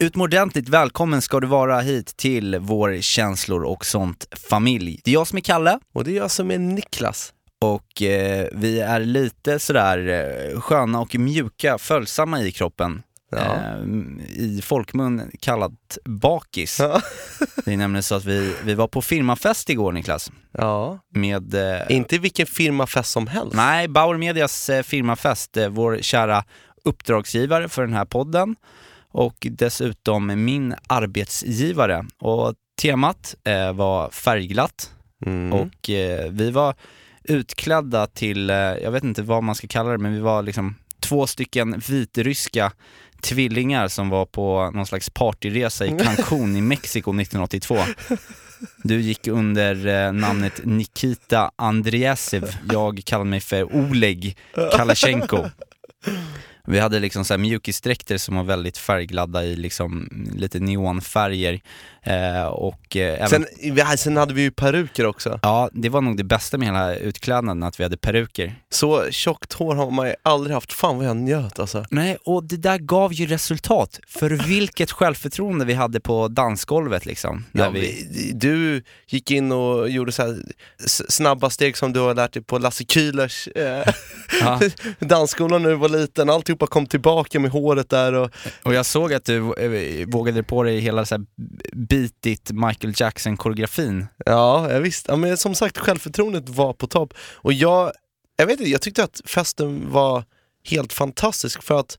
Utomordentligt välkommen ska du vara hit till vår känslor och sånt familj. Det är jag som är Kalle Och det är jag som är Niklas. och eh, vi är lite sådär eh, sköna och mjuka, följsamma i kroppen. Ja. Eh, I folkmun kallat bakis. Ja. Det är nämligen så att vi, vi var på firmafest igår Niklas. ja. Med, eh, Inte vilken firmafest som helst. nej, Bauer Medias eh, firmafest, eh, vår kära uppdragsgivare för den här podden och dessutom min arbetsgivare. Och temat eh, var färgglatt Mm. och eh, vi var utklädda till, eh, jag vet inte vad man ska kalla det, men vi var liksom två stycken vitryska tvillingar som var på någon slags partyresa i Cancún i Mexiko 1982. Du gick under eh, namnet Nikita Andreasev, jag kallade mig för Oleg Kalashchenko. Vi hade liksom så här mjukisdräkter som var väldigt färgglada i liksom lite neonfärger. Eh, och eh, även Sen, vi- sen hade vi ju peruker också. Ja, det var nog det bästa med hela utklädnaden, att vi hade peruker. Så tjockt hår har man ju aldrig haft. Fan vad jag njöt alltså. Nej, och det där gav ju resultat. För vilket självförtroende vi hade på dansgolvet liksom. När Ja, vi... du gick in och gjorde så snabba steg som du har lärt dig på Lasse Kühlers eh, Ja. dansskolan när du var liten. Alltihopa kom tillbaka med håret där och Och jag såg att du eh, vågade på dig hela så här beat it Michael Jackson-koreografin. Ja, jag visst. Ja, men som sagt, självförtroendet var på topp. Och jag, jag vet inte, jag tyckte att festen var helt fantastisk för att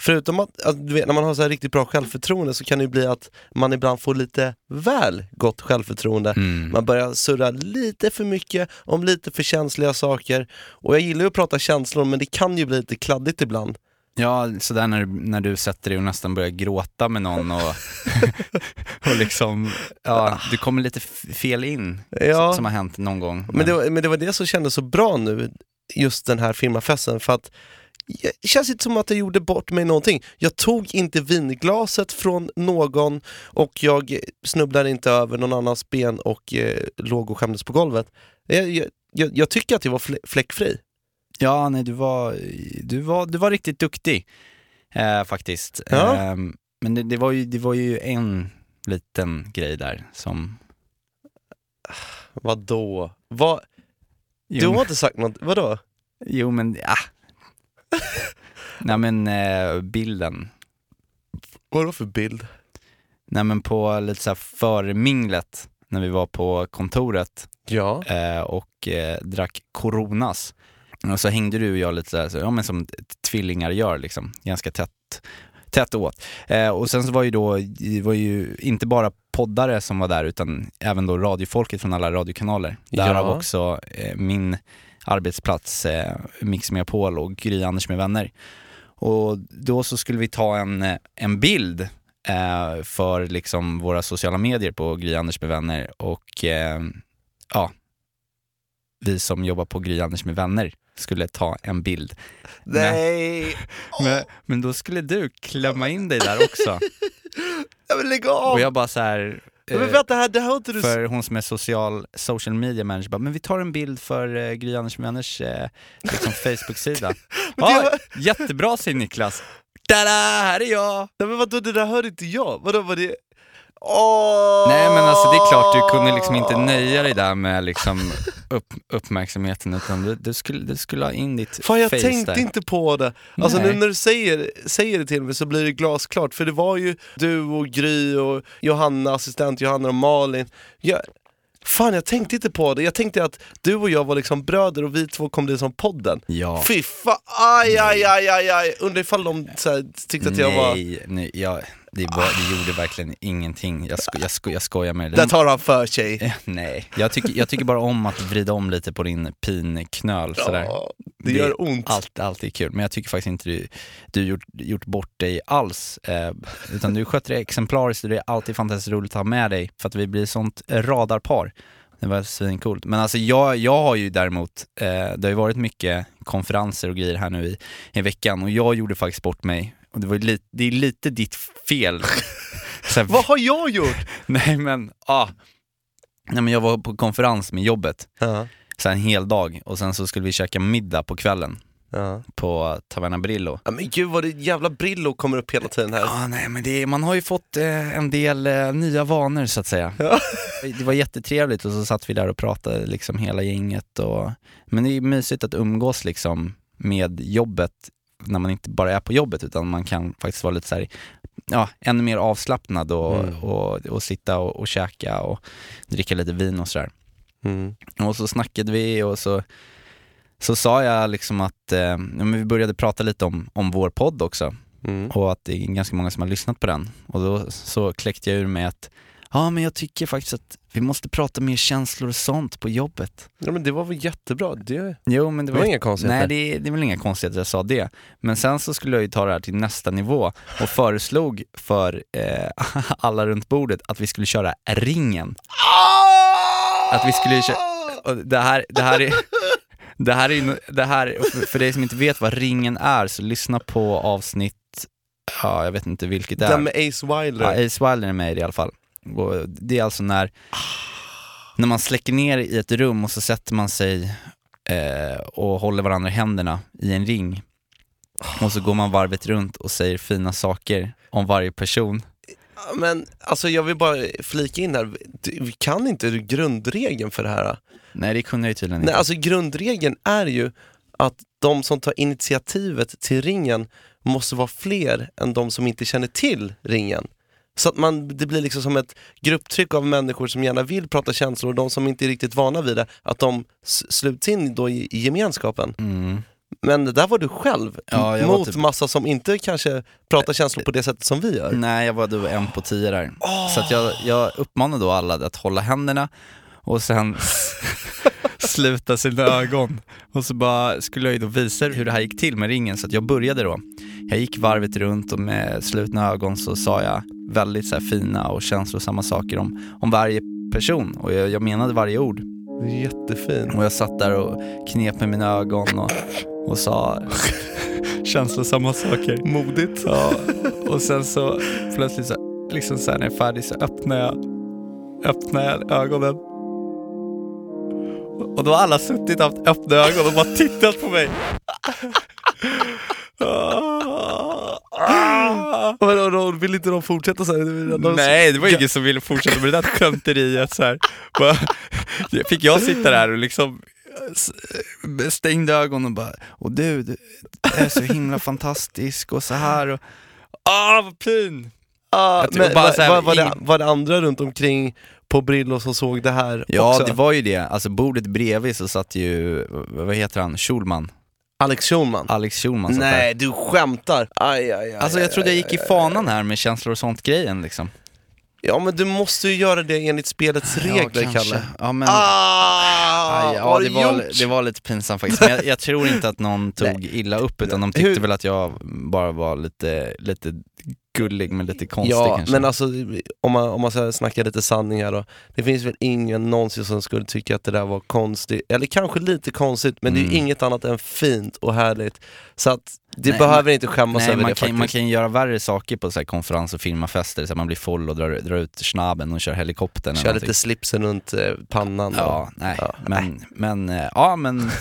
Förutom att, att du vet, när man har så här riktigt bra självförtroende så kan det ju bli att man ibland får lite väl gott självförtroende. Mm. Man börjar surra lite för mycket om lite för känsliga saker. Och jag gillar ju att prata känslor men det kan ju bli lite kladdigt ibland. Ja, sådär när, när du sätter dig och nästan börjar gråta med någon och, och liksom, ja, du kommer lite fel in, Ja. som har hänt någon gång. Men det, var, men det var det som kändes så bra nu, just den här firmafesten, för att det känns inte som att jag gjorde bort mig någonting. Jag tog inte vinglaset från någon och jag snubblade inte över någon annans ben och eh, låg och skämdes på golvet. Jag, jag, jag, tycker att jag var fl- fläckfri. Ja, nej du var, du var, du var riktigt duktig eh, faktiskt. Ja. Ehm, men det, det, var ju, det var ju en liten grej där som... Vadå? Vad? Du har inte sagt något, vadå? Jo men, ja. Nej men eh, bilden. Vadå för bild? Nej men på lite så här förminglet när vi var på kontoret Ja. eh, och eh, drack Coronas. Och så hängde du och jag lite så här, så, ja men som tvillingar gör liksom, ganska tätt, tätt åt. Eh, och sen så var ju då, det var ju inte bara poddare som var där utan även då radiofolket från alla radiokanaler. Därav Ja. också eh, min arbetsplats, eh, Mix Megapol och Gry Anders med vänner. Och då så skulle vi ta en, eh, en bild eh, för liksom våra sociala medier på Gry Anders med vänner och eh, ja, vi som jobbar på Gry Anders med vänner skulle ta en bild. Nej! Men, men då skulle du klämma in dig där också. Jag vill lägga av! Och jag bara så här. Men eh, vänta här, det här inte du... för hon som är social, social media manager bara, men vi tar en bild för uh, Gry Anders med vänners eh, liksom Facebook-sida. Ja, var- jättebra säger Niklas. Tada, här är jag! Nej men vadå, det där hörde inte jag. Vadå, var det... Åh! Nej men alltså det är klart, du kunde liksom inte nöja dig där med liksom upp, uppmärksamheten utan du, du, skulle, du skulle ha in ditt Fan jag face tänkte där. inte på det. Alltså Nej. nu när du säger, säger det till mig så blir det glasklart. För det var ju du och Gry och Johanna, assistent Johanna och Malin. Jag, fan jag tänkte inte på det. Jag tänkte att du och jag var liksom bröder och vi två kom bli som podden. Ja. Fy fan, aj aj aj aj aj. Undrar ifall de så här, tyckte att jag var... Nej, nej jag, det, var, det gjorde verkligen ingenting. Jag, sko, jag, sko, jag skojar med Där dig. tar han för sig. Eh, Nej, jag tycker, jag tycker bara om att vrida om lite på din pinknöl sådär. Ja, det gör ont. Allt, allt är kul, men jag tycker faktiskt inte du, du gjort, gjort bort dig alls. Eh, utan du sköter det exemplariskt och det är alltid fantastiskt roligt att ha med dig för att vi blir sånt radarpar. Det var svincoolt. Men alltså jag, jag har ju däremot, eh, det har ju varit mycket konferenser och grejer här nu i, i veckan och jag gjorde faktiskt bort mig. Och det, var ju lite, det är lite ditt fel. Här, Vad har jag gjort? Nej men, ah. Nej men jag var på konferens med jobbet, så här en hel dag och sen så skulle vi käka middag på kvällen. Ja. på Taverna Brillo. Ja, men gud vad det jävla Brillo kommer upp hela tiden här. Ja, nej men det, man har ju fått eh, en del eh, nya vanor så att säga. Ja. Det var jättetrevligt och så satt vi där och pratade liksom hela gänget och, men det är mysigt att umgås liksom med jobbet när man inte bara är på jobbet utan man kan faktiskt vara lite så här, ja, ännu mer avslappnad och, Mm. och, och sitta och, och käka och dricka lite vin och sådär. Mm. Och så snackade vi och så, så sa jag liksom att, eh, vi började prata lite om, om vår podd också Mm. och att det är ganska många som har lyssnat på den. Och då så kläckte jag ur mig att ja men jag tycker faktiskt att vi måste prata mer känslor och sånt på jobbet. Ja men det var väl jättebra, det, Jo men det det var, var inga konstigheter. Nej det, det är väl inga konstigheter att jag sa det. Men sen så skulle jag ju ta det här till nästa nivå och föreslog för eh, alla runt bordet att vi skulle köra ringen. Att vi skulle köra, det här, det här är det här är, det här, för- för dig som inte vet vad ringen är, så lyssna på avsnitt, ja jag vet inte vilket det är. Den med Ace Wilder. Ja, Ace Wilder är med i det i alla fall. Det är alltså när, när man släcker ner i ett rum och så sätter man sig eh, och håller varandra i händerna i en ring. Och så går man varvet runt och säger fina saker om varje person. Men alltså jag vill bara flika in här, vi kan inte grundregeln för det här. Nej det kunde jag ju tydligen Nej, inte. alltså grundregeln är ju att de som tar initiativet till ringen måste vara fler än de som inte känner till ringen. Så att man, det blir liksom som ett grupptryck av människor som gärna vill prata känslor och de som inte är riktigt vana vid det, att de sluts in då i, i gemenskapen. Mm. Men där var du själv, Ja, mot typ- massa som inte kanske pratar känslor på det sättet som vi gör. Nej, jag var då en på tio där. Så att jag, jag uppmanar då alla att hålla händerna och sen sluta sina ögon. Och så bara skulle jag ju då visa hur det här gick till med ringen, så att jag började då. Jag gick varvet runt och med slutna ögon så sa jag väldigt så fina och känslosamma saker om, om varje person och jag, jag menade varje ord. Jättefint. Och jag satt där och knep med mina ögon och, och sa känslosamma saker. Modigt. Ja, och sen så plötsligt så, liksom så här, när jag är färdig så öppnar jag, öppnar jag ögonen. Och då har alla suttit och haft öppna ögon och bara tittat på mig. Vadå, då vill inte de fortsätta så här? De- Nej, det var ingen som ville fortsätta med det där skämteriet så här. Fick jag sitta där och liksom stängde ögonen och bara, och du, du är så himla fantastisk och så här och, ah vad pin! Ah, men bara var, här, var, var, det, var det andra runt omkring på Brillo som såg det här Ja, också? det var ju det. Alltså bordet bredvid så satt ju, vad heter han, Schulman? Alex Schulman? Alex Schulman satt där. Nej, du skämtar! Aj, aj, aj, Alltså jag trodde jag gick i fanan här med känslor och sånt grejen liksom. Ja, men du måste ju göra det enligt spelets regler, kanske. Kalle. Ja, men... Ah, Aj, vad ja, har det var, gjort? det var lite pinsamt faktiskt. Men jag, jag tror inte att någon tog illa upp utan de tyckte Hur- väl att jag bara var lite, lite gullig men lite konstig Ja, kanske. men alltså om man, om man ska snacka lite sanning här då. Det finns väl ingen någonsin som skulle tycka att det där var konstigt, eller kanske lite konstigt, men det är ju Mm. inget annat än fint och härligt. Så att det Nej, behöver man- inte skämmas Nej, över man det kan, faktiskt. man kan ju göra värre saker på så här konferens och firmafester, så man blir full och drar, drar ut snaben och kör helikoptern Kör lite slipsen runt eh, pannan. Ja, nej, Ja, men, men, eh, ja men,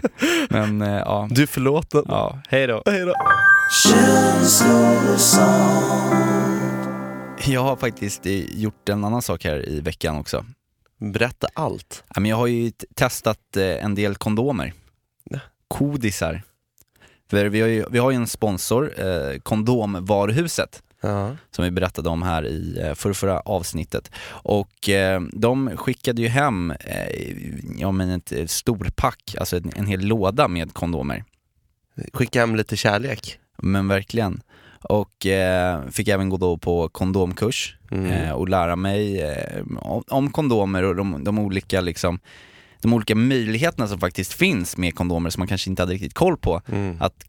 men, eh, ja, Du är förlåten. ja, hej då. Hej då. Jag har faktiskt eh, gjort en annan sak här i veckan också. Berätta allt. Jag har ju testat eh, en del kondomer. Kodisar. För vi har ju, vi har ju en sponsor, eh, Kondomvaruhuset, Ja. som vi berättade om här i förrförra avsnittet. Och eh, de skickade ju hem eh, ja, men ett storpack, alltså en, en hel låda med kondomer. Skicka hem lite kärlek. Men verkligen. Och eh, fick även gå då på kondomkurs Mm. eh, och lära mig eh, om, om kondomer och de, de olika liksom de olika möjligheterna som faktiskt finns med kondomer som man kanske inte hade riktigt koll på. Mm. Att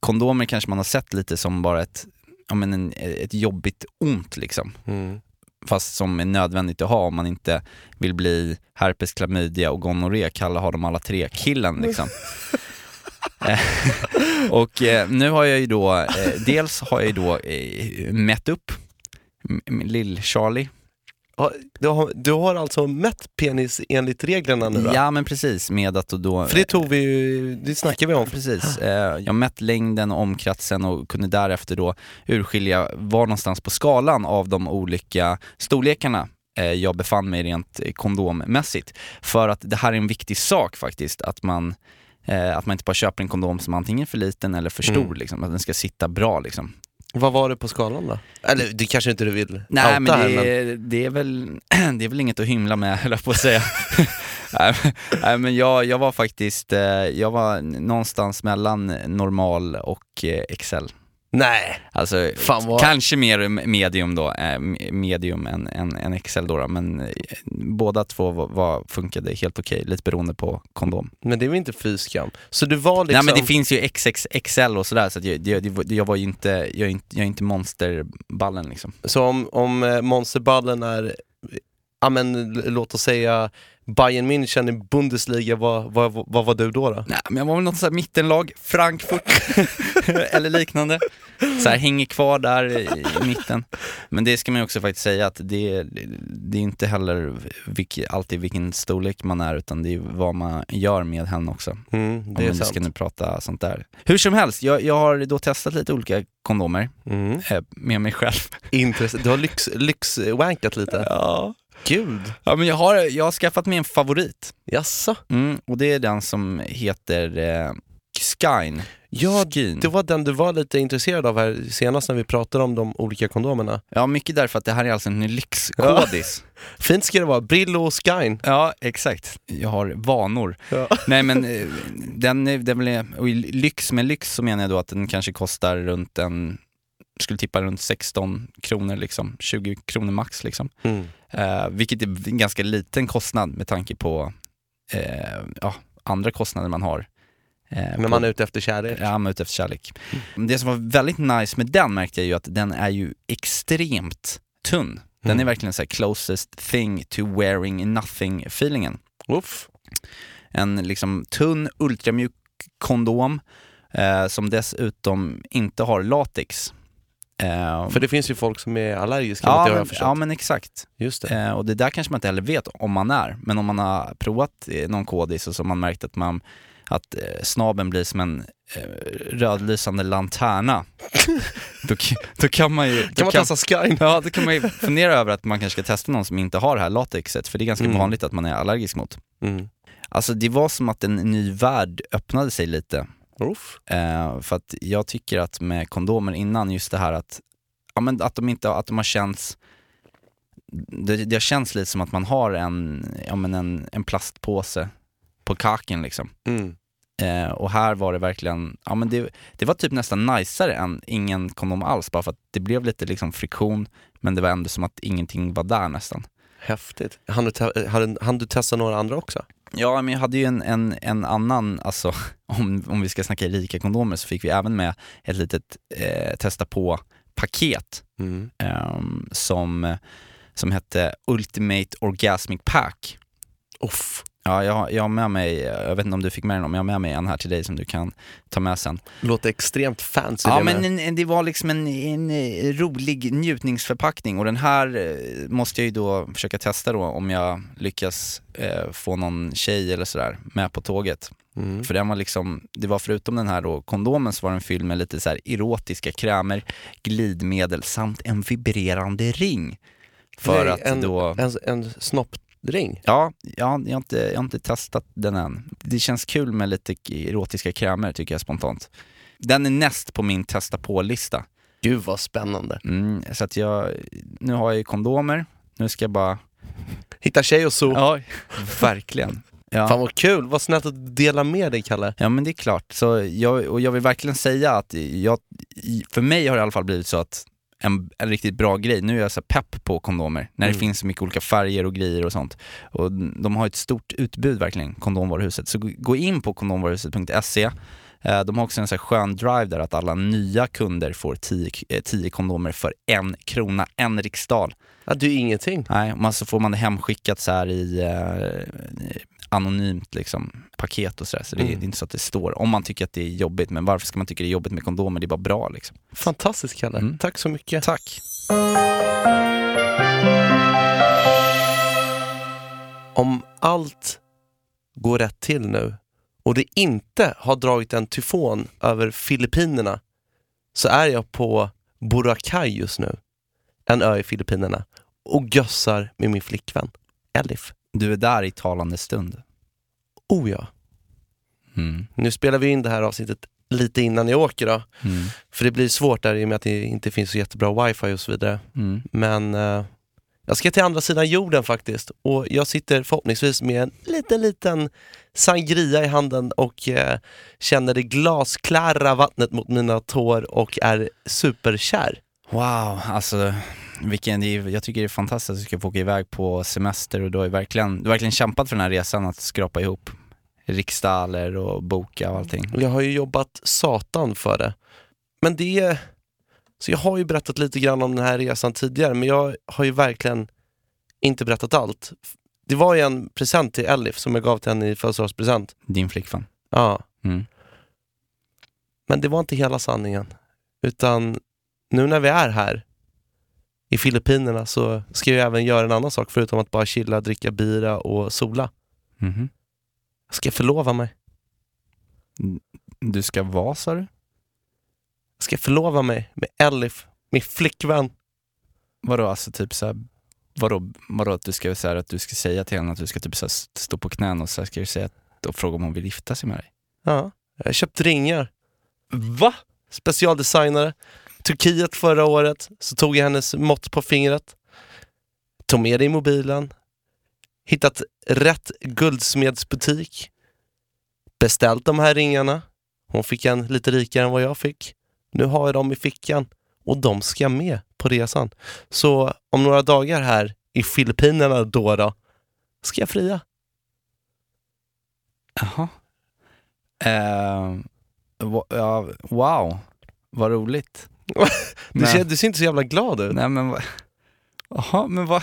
kondomer kanske man har sett lite som bara ett, ja, men en, ett jobbigt ont liksom. Mm. Fast som är nödvändigt att ha om man inte vill bli herpes, klamydia och gonorré, Kalle har dem alla tre, killen liksom. Eh, och eh, nu har jag ju då, eh, dels har jag ju då eh, mätt upp lill-Charlie har- du har, du har alltså mätt penis enligt reglerna nu då? Ja men precis, med att då... För det tog vi ju, det snackade vi om. Precis. Eh, Jag mätt längden och omkretsen och kunde därefter då urskilja var någonstans på skalan av de olika storlekarna eh, jag befann mig rent eh, kondommässigt. För att det här är en viktig sak faktiskt, att man, eh, att man inte bara köper en kondom som antingen är för liten eller för stor, Mm. liksom, att den ska sitta bra. Liksom. Vad var det på skalan då? Eller det kanske inte du vill Nej outa men här, det, är- det, är väl, det är väl inget att hymla med, höll jag på att säga. Nej, men- Nej men jag, jag var faktiskt, eh, jag var någonstans mellan normal och eh, Excel. Nej, Alltså vad- kanske mer medium då, eh, medium än, än, än Excel då, då men eh, båda två var, var, funkade helt okej, lite beroende på kondom. men det är väl inte fy skam? Så du var liksom... Nej men det finns ju XXXL och sådär så jag, jag, jag, var ju inte, jag är inte, jag är inte monsterballen liksom. Så om, om eh, monsterballen är, ja men låt oss säga Bayern München i Bundesliga, vad, vad, vad var du då? då? Nej men jag var väl något sånt mittenlag, Frankfurt eller liknande. Så här, hänger kvar där i, i mitten. Men det ska man också faktiskt säga att det, det är inte heller vilk, alltid vilken storlek man är utan det är vad man gör med henne också. Mm, Om det är vi ska nu prata sånt där. Hur som helst, jag, jag har då testat lite olika kondomer Mm. eh, med mig själv. Intressant. Du har lyx, lyxwankat lite. Ja. Gud. ja men jag har, jag har skaffat mig en favorit. Jaså? Mm, och det är den som heter eh, Skyn. Ja, Skyn. det var den du var lite intresserad av här senast när vi pratade om de olika kondomerna. Ja, mycket därför att det här är alltså en lyxkodis. Fint ska det vara, Brillo och Skyn. Ja, exakt. Jag har vanor. Ja. Nej men eh, den, den är, och lyx, med lyx så menar jag då att den kanske kostar runt en, skulle tippa runt 16 kronor liksom, 20 kronor max liksom. Mm. Eh, vilket är en ganska liten kostnad med tanke på eh, ja, andra kostnader man har. Eh, på- man är ute efter kärlek. Ja, man är ute efter kärlek. Det som var väldigt nice med den märkte jag ju att den är ju extremt tunn. Den Mm. är verkligen så här closest thing to wearing nothing feelingen. Uff. En liksom tunn ultramjuk kondom eh, som dessutom inte har latex. Eh, För det finns ju folk som är allergiska mot ja, det har jag förstått. ja men exakt. Just det. Eh, och det där kanske man inte heller vet om man är. Men om man har provat någon kodis och så har man märkt att, man, att eh, snaben blir som en eh, rödlysande lanterna. då, då kan man ju... Då Kan man testa Skyn? Ja, då kan man ju fundera över att man kanske ska testa någon som inte har det här latexet, för det är ganska Mm. vanligt att man är allergisk mot. Mm. Alltså det var som att en ny värld öppnade sig lite. Eh, för att jag tycker att med kondomer innan, just det här att, ja, men att de inte, att de har känts, det, det har känts lite som att man har en, ja, men en, en plastpåse på kaken liksom. Mm. Eh, och här var det verkligen, ja men det, det var typ nästan najsare än ingen kondom alls, bara för att det blev lite liksom friktion, men det var ändå som att ingenting var där nästan. Häftigt. Han du, te- hann, hann du testa några andra också? Ja, men jag hade ju en, en, en annan, alltså om, om vi ska snacka rika kondomer så fick vi även med ett litet eh, testa på-paket Mm. ehm, som, som hette Ultimate Orgasmic Pack. Uff. Ja, jag, jag har med mig, jag vet inte om du fick med den, men jag har med mig en här till dig som du kan ta med sen. Låter extremt fancy Ja det men en, en, det var liksom en, en eh, rolig njutningsförpackning och den här eh, måste jag ju då försöka testa då om jag lyckas eh, få någon tjej eller sådär med på tåget. Mm. För den var liksom, det var förutom den här då kondomen så var den fylld med lite så erotiska krämer, glidmedel samt en vibrerande ring. För Nej, att en, då... En, en snoppring? Ja, ja jag, har inte, jag har inte testat den än. Det känns kul med lite erotiska krämer tycker jag spontant. Den är näst på min testa på-lista. Gud vad spännande. Mm, så att jag, nu har jag ju kondomer, nu ska jag bara... Hitta tjej och så. Ja, verkligen. Ja. Fan vad kul, vad snällt att du delar med dig Kalle. Ja men det är klart, så jag, och jag vill verkligen säga att jag, för mig har det i alla fall blivit så att en, en riktigt bra grej, nu är jag så pepp på kondomer, när det Mm. finns så mycket olika färger och grejer och sånt. Och de har ett stort utbud verkligen, kondomvaruhuset. Så gå- in på kondomvaruhuset.se De har också en så här skön drive där att alla nya kunder får 10 eh, 10 kondomer för en krona, en riksdal. Ja, du är ingenting. Nej, man så får man det hemskickat så här i eh, anonymt liksom, paket och sådär. Så det, Mm. det är inte så att det står om man tycker att det är jobbigt. Men varför ska man tycka det är jobbigt med kondomer? Det är bara bra liksom. Fantastiskt Kalle, Mm. tack så mycket. Tack. om allt går rätt till nu och det inte har dragit en tyfon över Filippinerna så är jag på Boracay just nu, en ö i Filippinerna och gössar med min flickvän Elif. Du är där i talande stund. Oh ja. Mm. Nu spelar vi in det här avsnittet lite innan jag åker då, Mm. för det blir svårt där i och med att det inte finns så jättebra wifi och så vidare. Mm. Men eh, jag ska till andra sidan jorden faktiskt och jag sitter förhoppningsvis med en liten, liten sangria i handen och eh, känner det glasklara vattnet mot mina tår och är superkär. Wow, alltså vilken, jag tycker det är fantastiskt att du ska få åka iväg på semester och du har verkligen, du har verkligen kämpat för den här resan att skrapa ihop riksdaler och boka och allting. Jag har ju jobbat satan för det. Men det... Så jag har ju berättat lite grann om den här resan tidigare, men jag har ju verkligen inte berättat allt. Det var ju en present till Elif som jag gav till henne i födelsedagspresent. Din flickvän. Ja, Mm. men det var inte hela sanningen. Utan nu när vi är här i Filippinerna så ska jag även göra en annan sak förutom att bara chilla, dricka bira och sola. Mhm. Jag ska förlova mig. Du ska vara sa du? Jag ska förlova mig med Elif, min flickvän. Vadå alltså typ såhär, vadå, vadå att du ska säga att du ska säga till henne att du ska typ så här stå på knän och så här ska du säga att, och fråga om hon vill gifta sig med dig? Ja, jag har köpt ringar. Va? Specialdesignade. Turkiet förra året så tog jag hennes mått på fingret. Tog med det i mobilen. Hittat rätt guldsmedsbutik. Beställt de här ringarna. Hon fick en lite rikare än vad jag fick. Nu har jag dem i fickan och de ska med på resan. Så om några dagar här i Filippinerna då, då ska jag fria. Jaha. Wa- ja, wow, vad roligt. Du Men- ser, du ser inte så jävla glad ut. Nej men jaha, men vad,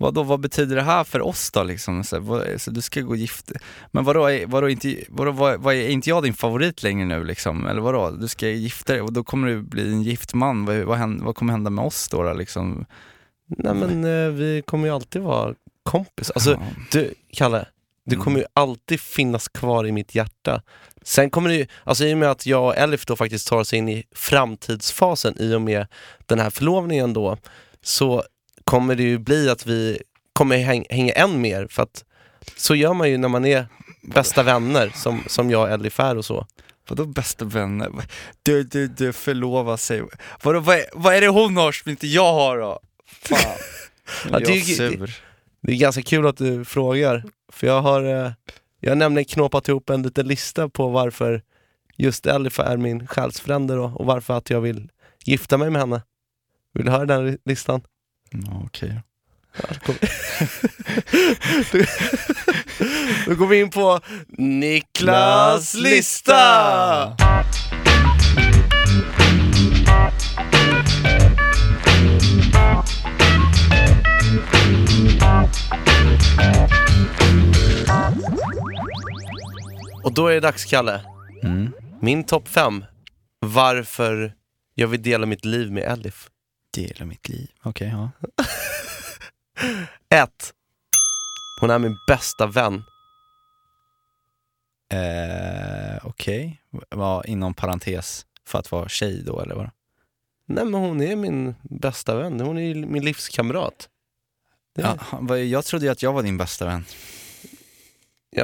vad, då, vad betyder det här för oss då liksom? Så, vad, så du ska gå gift, men vadå, vadå, inte, vadå vad, vad, är inte jag din favorit längre nu liksom? Eller vadå, du ska gifta dig och då kommer du bli en gift man, vad, vad, händer, vad kommer hända med oss då, då liksom? Nej men eh, vi kommer ju alltid vara kompis. Alltså Ja. du, Kalle, du Mm. kommer ju alltid finnas kvar i mitt hjärta. Sen kommer det ju, alltså i och med att jag och Elif då faktiskt tar oss in i framtidsfasen i och med den här förlovningen då, så kommer det ju bli att vi kommer häng, hänga än mer för att så gör man ju när man är bästa vänner som, som jag och Elif är och så. Vadå bästa vänner? Du, du, du förlovar sig. Vadå, vad, är, vad är det hon har som inte jag har då? Fan. Ja, är det är jag ju- sur. Det är ganska kul att du frågar, för jag har, eh, jag har nämligen knåpat ihop en liten lista på varför just Elif är min själsfrände då, och varför att jag vill gifta mig med henne. Vill du höra den li- listan? Ja, okej. Då, då går vi in på Niklas lista! Och då är det dags Kalle, Mm. min topp fem varför jag vill dela mitt liv med Elif. Dela mitt liv. Okej, ja. Ett. Hon är min bästa vän. Eh, Okej, Vad inom parentes för att vara tjej då eller vad? Nej men hon är min bästa vän, hon är min livskamrat. Det, Ja, ja. jag trodde ju att jag var din bästa vän.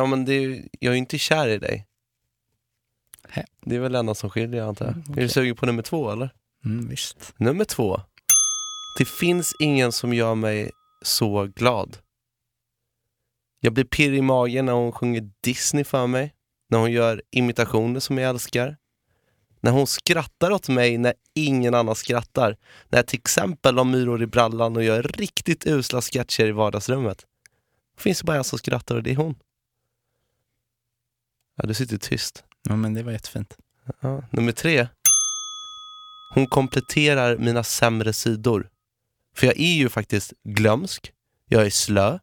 men det är, jag är ju inte kär i dig. Hä? Det är väl det enda som skiljer antar jag. Mm, Är okej. du sugen på nummer två eller? Mm, visst. Nummer två. Det finns ingen som gör mig så glad. Jag blir pirrig i magen när hon sjunger Disney för mig. När hon gör imitationer som jag älskar. När hon skrattar åt mig när ingen annan skrattar. När jag till exempel har myror i brallan och gör riktigt usla sketcher i vardagsrummet. Det finns bara en som skrattar och det är hon. Ja, du sitter tyst. Ja, men det var jättefint. Ja. Nummer tre. Hon kompletterar mina sämre sidor. För jag är ju faktiskt glömsk, jag är slö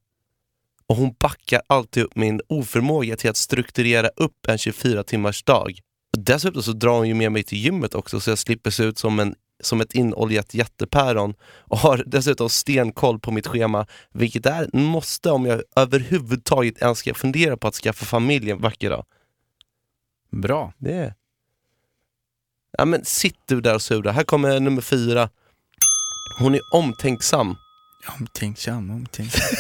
och hon backar alltid upp min oförmåga till att strukturera upp en 24 timmars dag. Dessutom så drar hon ju med mig till gymmet också så jag slipper se ut som en som ett inoljat jättepäron och har dessutom stenkoll på mitt schema, vilket är måste om jag överhuvudtaget ens ska fundera på att skaffa familj en vacker dag. Bra. Det. Ja men sitt du där och sura. Här kommer nummer fyra. Hon är omtänksam. Omtänksam, omtänksam.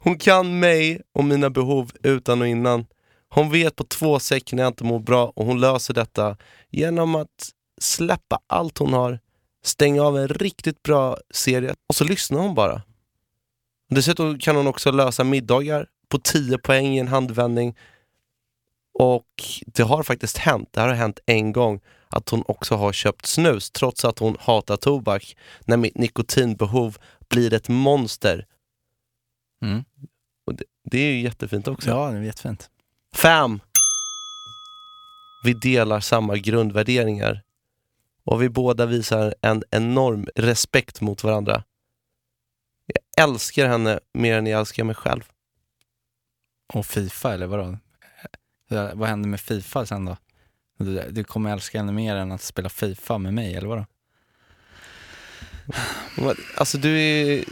Hon kan mig och mina behov utan och innan. Hon vet på två säck när jag inte mår bra och hon löser detta genom att släppa allt hon har, stänga av en riktigt bra serie och så lyssnar hon bara. Dessutom kan hon också lösa middagar på 10 poäng i en handvändning. Och det har faktiskt hänt, det här har hänt en gång, att hon också har köpt snus trots att hon hatar tobak. När mitt nikotinbehov blir ett monster. Mm. Det, det är ju jättefint också. Ja, det är jättefint. Fem. Vi delar samma grundvärderingar. Och vi båda visar en enorm respekt mot varandra. Jag älskar henne mer än jag älskar mig själv. Och Fifa, eller vadå? Eh, Vad händer med Fifa sen då? Du, du kommer älska henne mer än att spela Fifa med mig, eller vadå? Alltså du är,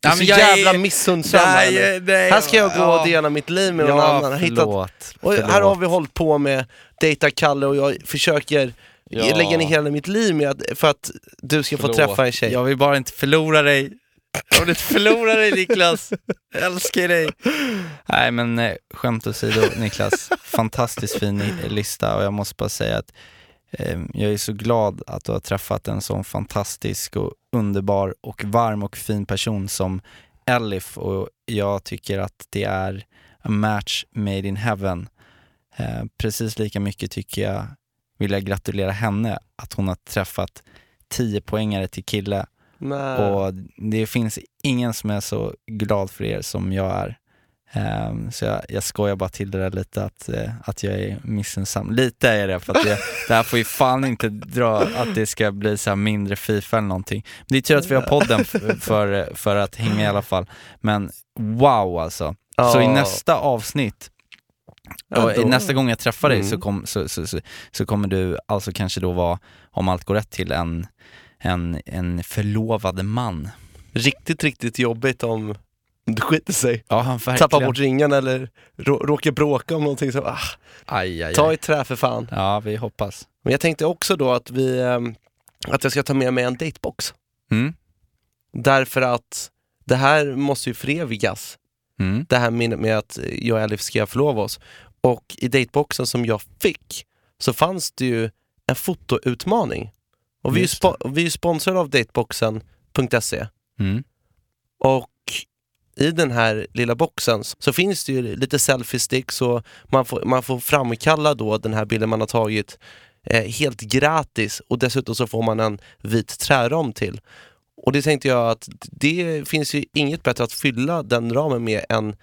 du är så jag jävla är- missunnsam här nu. nej, Här ska jag gå och dela mitt liv med någon ja, annan. Har Hittat, Förlåt, och förlåt. här har vi hållit på med Data Kalle och jag försöker Ja. lägga ner hela mitt liv med att, för att du ska få Förlåt. träffa en tjej. Jag vill bara inte förlora dig. Jag vill inte dig Niklas. Jag älskar dig. Nej men eh, skämt åsido Niklas, fantastiskt fin i- lista och jag måste bara säga att eh, jag är så glad att du har träffat en sån fantastisk och underbar och varm och fin person som Elif och jag tycker att det är a match made in heaven. Eh, precis lika mycket tycker jag, vill jag gratulera henne att hon har träffat 10 poängare till kille Nej. och det finns ingen som är så glad för er som jag är. Ehm, så jag, jag skojar bara till det där lite att, eh, att jag är missunnsam. Lite är jag det, för att det, det här får ju fan inte dra att det ska bli så mindre Fifa eller någonting. Men det är tur att vi har podden för, för, för att hänga i alla fall. Men wow alltså. Så i Ja. nästa avsnitt Ja, och då- nästa gång jag träffar dig Mm. så, kom, så, så, så, så kommer du alltså kanske då vara, om allt går rätt till, en, en, en förlovad man. Riktigt, riktigt jobbigt om det skiter sig. Ja, han verkligen. Tappar bort ringen eller rå, råkar bråka om någonting. Så, ah, Aj, aj, ta i trä för fan. Ja, vi hoppas. Men jag tänkte också då att vi ehm, att jag ska ta med mig en datebox. Mm. Därför att det här måste ju förevigas. Mm. Det här med, med att jag och Elif ska förlova oss. Och i dateboxen som jag fick så fanns det ju en fotoutmaning. Och vi är, spo- och vi är sponsrade av dateboxen.se. Mm. Och i den här lilla boxen så finns det ju lite selfie sticks och man får, man får framkalla då den här bilden man har tagit eh, helt gratis och dessutom så får man en vit träram till. Och det tänkte jag att det finns ju inget bättre att fylla den ramen med än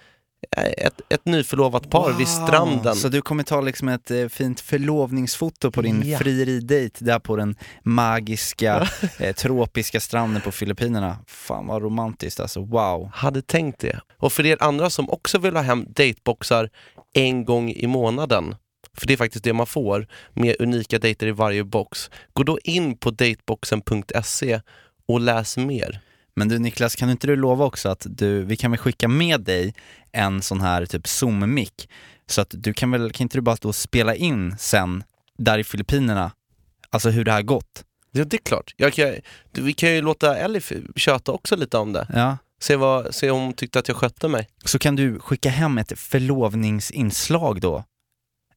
ett, ett nyförlovat par vid stranden. Så du kommer ta liksom ett eh, fint förlovningsfoto på din Ja. frieridejt där på den magiska, eh, tropiska stranden på Filippinerna. Fan vad romantiskt alltså, wow. Hade tänkt det. Och för er andra som också vill ha hem dateboxar en gång i månaden, för det är faktiskt det man får, med unika dejter i varje box, gå då in på dateboxen.se och läs mer. Men du Niklas, kan inte du lova också att du, vi kan väl skicka med dig en sån här typ zoom-mick så att du kan väl, kan inte du bara då spela in sen där i Filippinerna, alltså hur det har gått? Ja, det är klart. Jag kan, du, vi kan ju låta Elif köta också lite om det. Ja. Se, vad, se om hon tyckte att jag skötte mig. Så kan du skicka hem ett förlovningsinslag då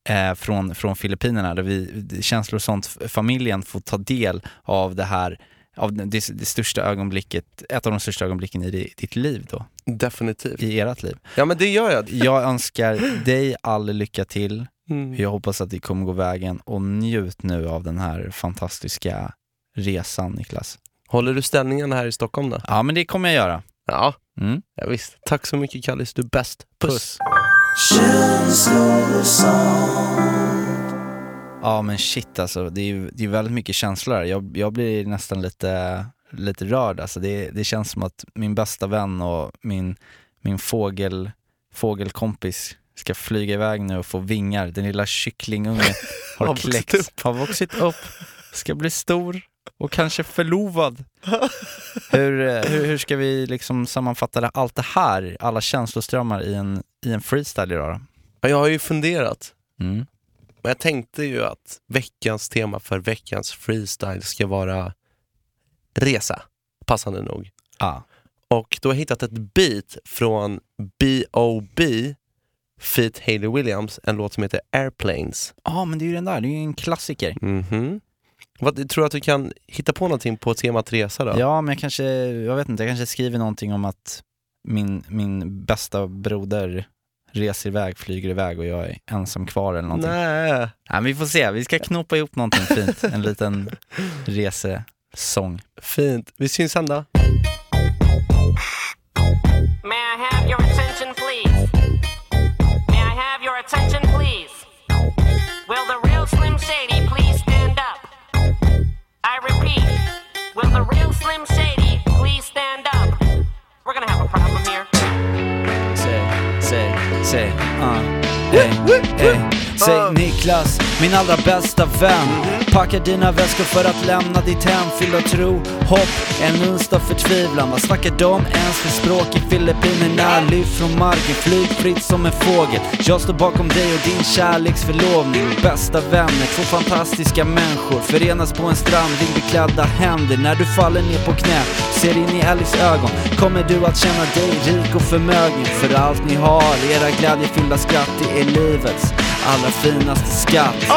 eh, från, från Filippinerna där vi, känslor och sånt, familjen får ta del av det här, av det, det största ögonblicket, ett av de största ögonblicken i di- ditt liv då, Definitivt. i ert liv. Ja, men det gör jag. Jag önskar dig all lycka till, Mm. jag hoppas att det kommer gå vägen och njut nu av den här fantastiska resan Niklas. Håller du ställningen här i Stockholm då? Ja men det kommer jag göra. Ja, Mm. ja visst. Tack så mycket Kallis, du är bäst. Puss. Puss. Ja men shit alltså, det är det är väldigt mycket känslor här. Jag, jag blir nästan lite, lite rörd alltså. Det, det känns som att min bästa vän och min, min fågel, fågelkompis ska flyga iväg nu och få vingar. Den lilla kycklingungen har Har vuxit kläckts, har vuxit upp. ska bli stor och kanske förlovad. Hur, eh, hur, hur ska vi liksom sammanfatta det, allt det här, alla känsloströmmar i en, i en freestyle idag då? Ja, Jag har ju funderat. Mm. Men jag tänkte ju att veckans tema för veckans freestyle ska vara resa, passande nog. Ah. Och då har jag hittat ett beat från B.O.B. feat Hayley Williams, en låt som heter Airplanes. Ja, men det är ju den där, det är ju en klassiker. Mhm. Vad, tror du att du kan hitta på någonting på temat resa då? Ja, men jag kanske, jag vet inte, jag kanske skriver någonting om att min, min bästa broder reser iväg, flyger iväg och jag är ensam kvar eller någonting. Nej. Nej, men vi får se, vi ska knopa ihop någonting fint, en liten resesång. Fint. Vi syns sen då. May I have your attention, please? May I have your attention, please? Will the real Slim Shady please stand up? I repeat, will the real Slim Shady please stand up? We're gonna have a problem here. Säg, säg, säg, uh. Ey, ey. Säg Niklas, min allra bästa vän. Packa dina väskor för att lämna ditt hem Fyll av tro, hopp, en uns av förtvivlan Vad snackar de ens för språk i Filippinerna? Lyft från marken, flyg fritt som en fågel. Jag står bakom dig och din kärleksförlovning. Bästa vänner, två fantastiska människor. Förenas på en strand, vingbeklädda händer. När du faller ner på knä, ser in i Ellis ögon. Kommer du att känna dig rik och förmögen? För allt ni har, era glädjefyllda skratt Det är livets allra finaste skatt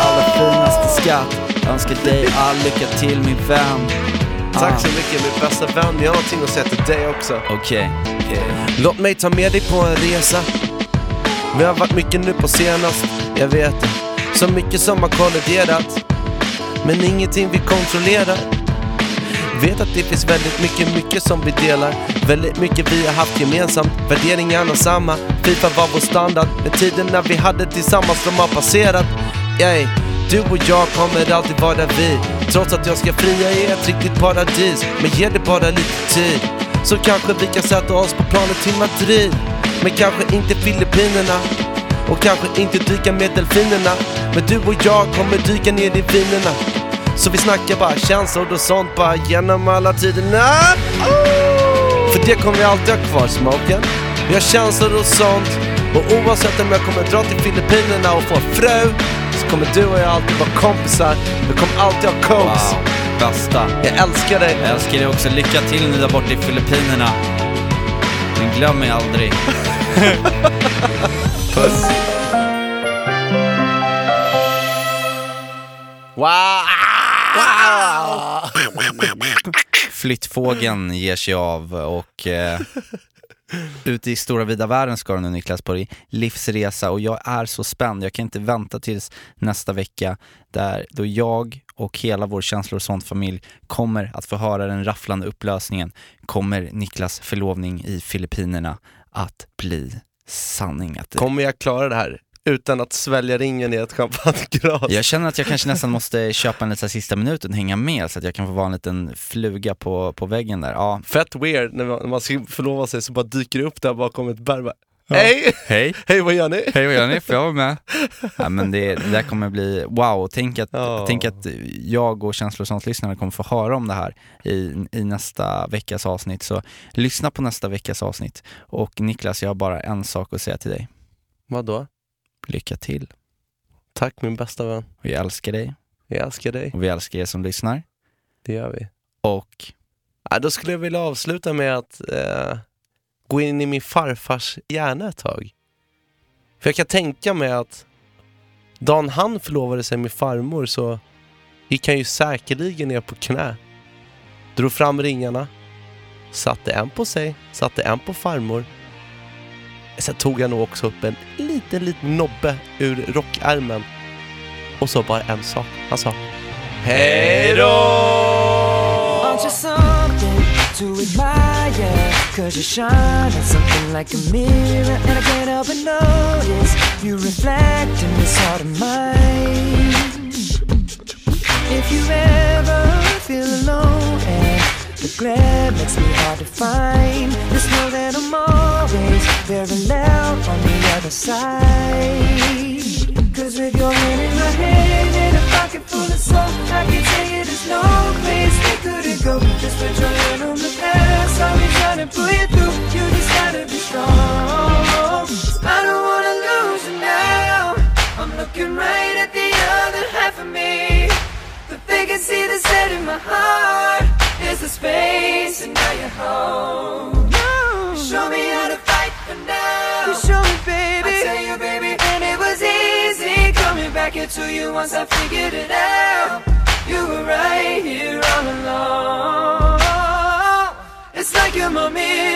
Allra finaste skatt Jag önskar dig all lycka till min vän Tack så mycket min bästa vän. Jag har någonting att säga till dig också. Okej, Låt mig ta med dig på en resa. Vi har varit mycket nu på senast, jag vet det. Så mycket som har kolliderat. Men ingenting vi kontrollerar. Vet att det finns väldigt mycket, mycket som vi delar. Väldigt mycket vi har haft gemensamt. Värderingarna samma. Fifa var vår standard. Men tiden när vi hade tillsammans, de har passerat. Ey, Du och jag kommer alltid vara vi. Trots att jag ska fria i ett riktigt paradis. Men ge det bara lite tid. Så kanske vi kan sätta oss på planet till Madrid. Men kanske inte Filippinerna. Och kanske inte dyka med delfinerna. Men du och jag kommer dyka ner i vinerna. Så vi snackar bara känslor och sånt bara genom alla tiderna. Oh! För det kommer vi alltid ha kvar, smoken. Vi har känslor och sånt. Och oavsett om jag kommer dra till Filippinerna och få fru, så kommer du och jag alltid vara kompisar. Vi kommer alltid ha codes. wow, bästa Jag älskar dig. Jag älskar dig också, lycka till nu där borta i Filippinerna Men glöm mig aldrig Puss Wow! Flyttfågeln ger sig av och eh, ute i stora vida världen ska du nu Niklas på din livsresa och jag är så spänd. Jag kan inte vänta tills nästa vecka där då jag och hela vår känslor och sånt familj kommer att få höra den rafflande upplösningen. Kommer Niklas förlovning i Filippinerna att bli sanning? Att det... Kommer jag klara det här utan att svälja ringen i ett champagneglas? Jag känner att jag kanske nästan måste köpa en liten sista minuten och hänga med så att jag kan få vara en liten fluga på, på väggen där. Ja. Fett weird när man, när man ska förlova sig så bara dyker det upp där bakom ett berg. bara, Hej! Hej! Hej vad gör ni? Hej vad gör ni? Får jag vara med? Ja, men det, det där kommer bli, wow, tänk att, Ja. tänk att jag och sånt-lyssnarna kommer få höra om det här i, i nästa veckas avsnitt. Så lyssna på nästa veckas avsnitt. Och Niklas, jag har bara en sak att säga till dig. Vadå? Lycka till. Tack min bästa vän. Vi älskar dig Jag älskar dig. och vi älskar er som lyssnar. Det gör vi. Och Ja, då skulle jag vilja avsluta med att eh, gå in i min farfars hjärna ett tag. För jag kan tänka mig att dagen han förlovade sig med farmor så gick han ju säkerligen ner på knä. Drog fram ringarna, satte en på sig, satte en på farmor. Sen tog han nog också upp en liten, liten nobbe ur rockärmen och sa bara en sak. Han sa Hej då! The glare makes me hard to find Just know that I'm always very loud on the other side Cause with your hand in my hand and a pocket full of soul. I can tell you there's no place we couldn't go. Just put your hand on the past. I'll be trying to pull you through. You just gotta be strong. I don't wanna lose you now. I'm looking right at the other half of me. The vacancy that's set in my heart is the space, and now you're home. You show me how to fight for now. You show me, baby. I tell you, baby, and it was easy coming back into you once I figured it out. You were right here all along. It's like you're my mirror.